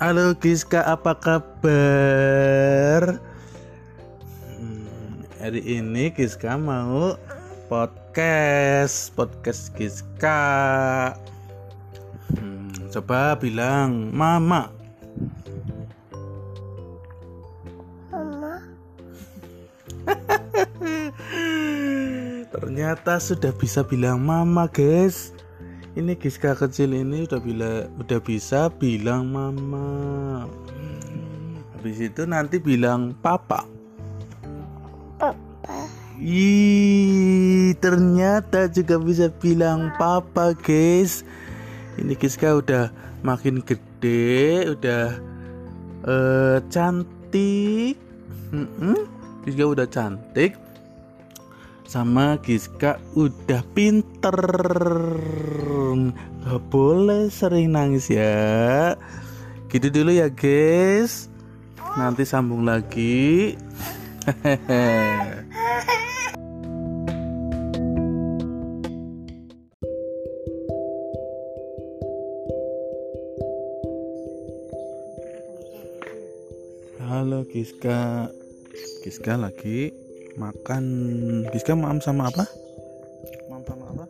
Halo Giska, apa kabar? Hmm, hari ini Giska mau podcast, podcast Giska. Hmm, coba bilang mama. Mama, Ternyata sudah bisa bilang mama, guys. Ini Giska kecil ini udah bila udah bisa bilang mama. Habis itu nanti bilang papa. papa, Ih, ternyata juga bisa bilang papa, guys. Ini Giska udah makin gede, udah eh, cantik. Mm-mm, Giska udah cantik. Sama Giska udah pinter. Gak boleh sering nangis ya. Gitu dulu ya, guys. Nanti sambung lagi. Halo Giska Giska lagi makan Giska maam sama apa? Maam sama apa?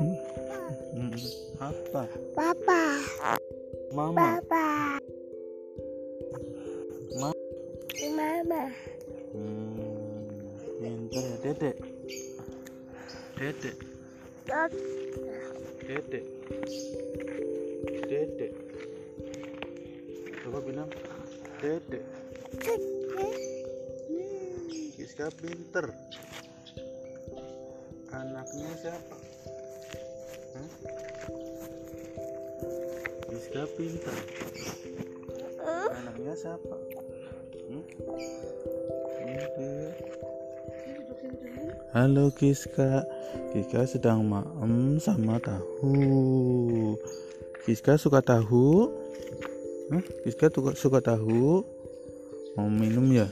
Hmm? Hmm, Apa? papa, Mama. Papa, Ma. Mama, hmm, Pinter ya dedek. Dedek. Dedek. Dedek. Coba bilang Dedek Giska pinter Anaknya siapa? Hah? Giska pinter Anaknya siapa? Hmm? Pinter. Halo Giska Giska sedang maem sama tahu Giska suka tahu? Hah? Suka, suka tahu? Mau minum ya?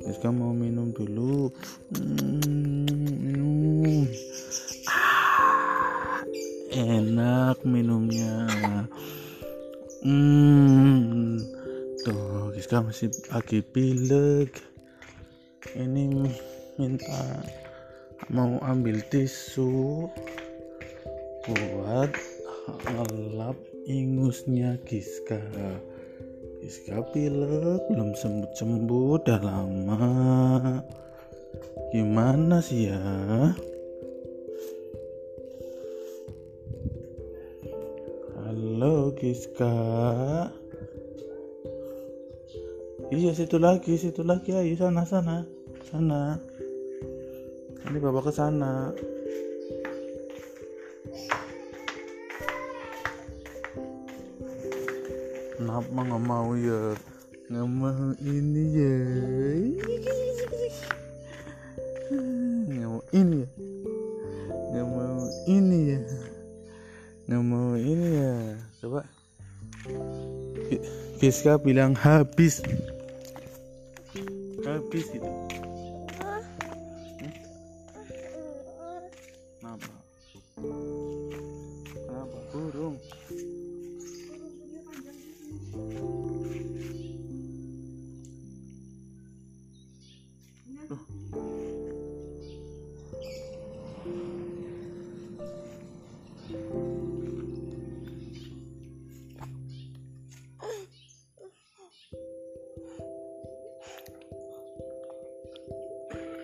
Giska mau minum dulu. Hmm, minum. Ah, enak minumnya. Hmm, tuh Giska masih lagi pilek. Ini minta mau ambil tisu buat ngelap ingusnya Giska. Giska pilek belum sembuh-sembuh udah lama. Gimana sih ya? Halo Giska. Iya situ lagi, situ lagi ayo sana sana. Sana. Ini bawa ke sana. Kenapa nggak mau ya? Nggak mau ini ya? Nggak mau ini ya? Nggak mau ini ya? Nggak mau ini ya? Coba. Giska bilang habis. Habis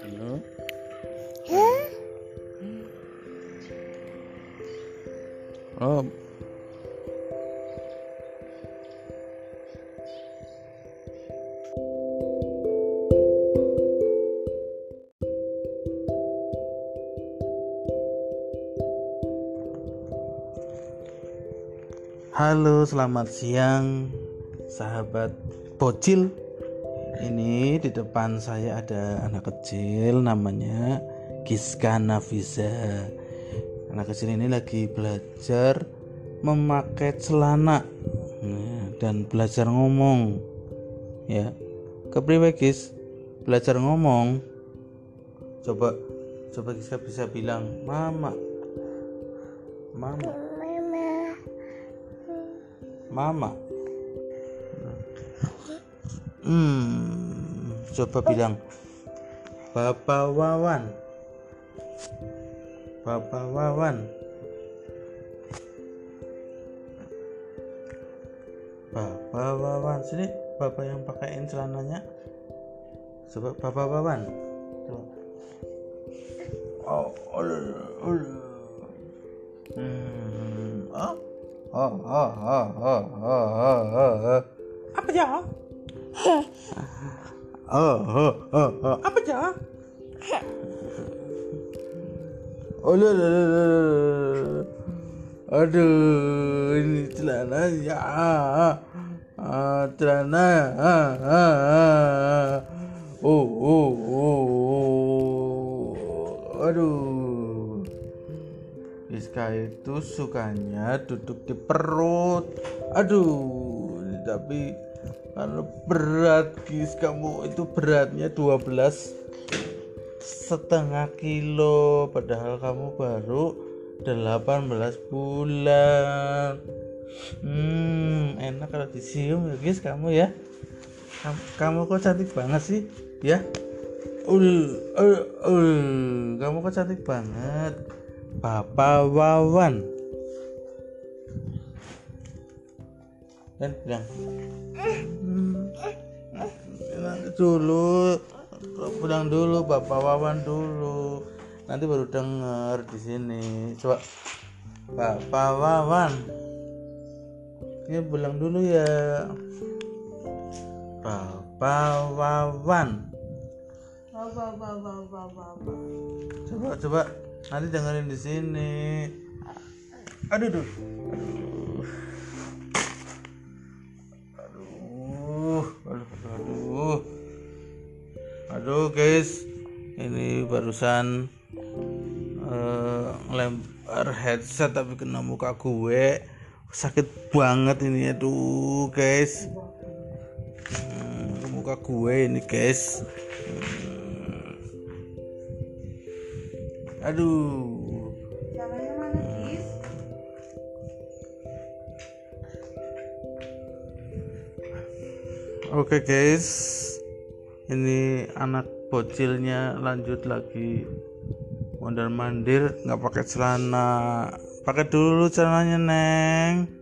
Halo. Oh. Halo, selamat siang sahabat bocil. Ini di depan saya ada anak kecil namanya Giska Nafisa. Anak kecil ini lagi belajar memakai celana Nah, dan belajar ngomong. Ya. Kepriwe Gis? Belajar ngomong. Coba coba Giska bisa bilang mama. Mama. Mama. Hmm, coba bilang Bapak Wawan. Bapak Wawan. Bapak Wawan sini Bapak yang pakaiin celananya. Coba Bapak Wawan. Coba. Oh, oh, oh. Hmm, oh, oh, oh, apa ya? Apa ya? Aduh, ini celana ya. Ah, celana. Ah, ah, ah, oh, oh, oh. oh, oh. Aduh. Rizka itu sukanya duduk di perut. Aduh, tapi kalau berat Gis kamu itu beratnya 12 setengah kilo. Padahal kamu baru 18 bulan. Hmm enak kalau disium ya guys kamu ya. Kamu, kamu kok cantik banget sih? Ya. Ul ul ul. Kamu kok cantik banget Papa Wawan. Dan bilang. "Hmm, nanti dulu pulang dulu Bapak Wawan dulu. Nanti baru denger di sini. Coba Bapak Wawan. Ini pulang dulu ya. Bapak Wawan. Ba, ba, ba, ba, ba, ba. coba coba nanti dengerin di sini. Aduh aduh aduh aduh aduh. Aduh aduh guys. Ini barusan eh, ngelempar headset tapi kena muka gue. Sakit banget ini aduh guys. Hmm, muka gue ini guys. Hmm. Aduh Caranya mana, Gis? Oke guys, ini anak bocilnya lanjut lagi mondar mandir nggak pakai celana, pakai dulu celananya neng.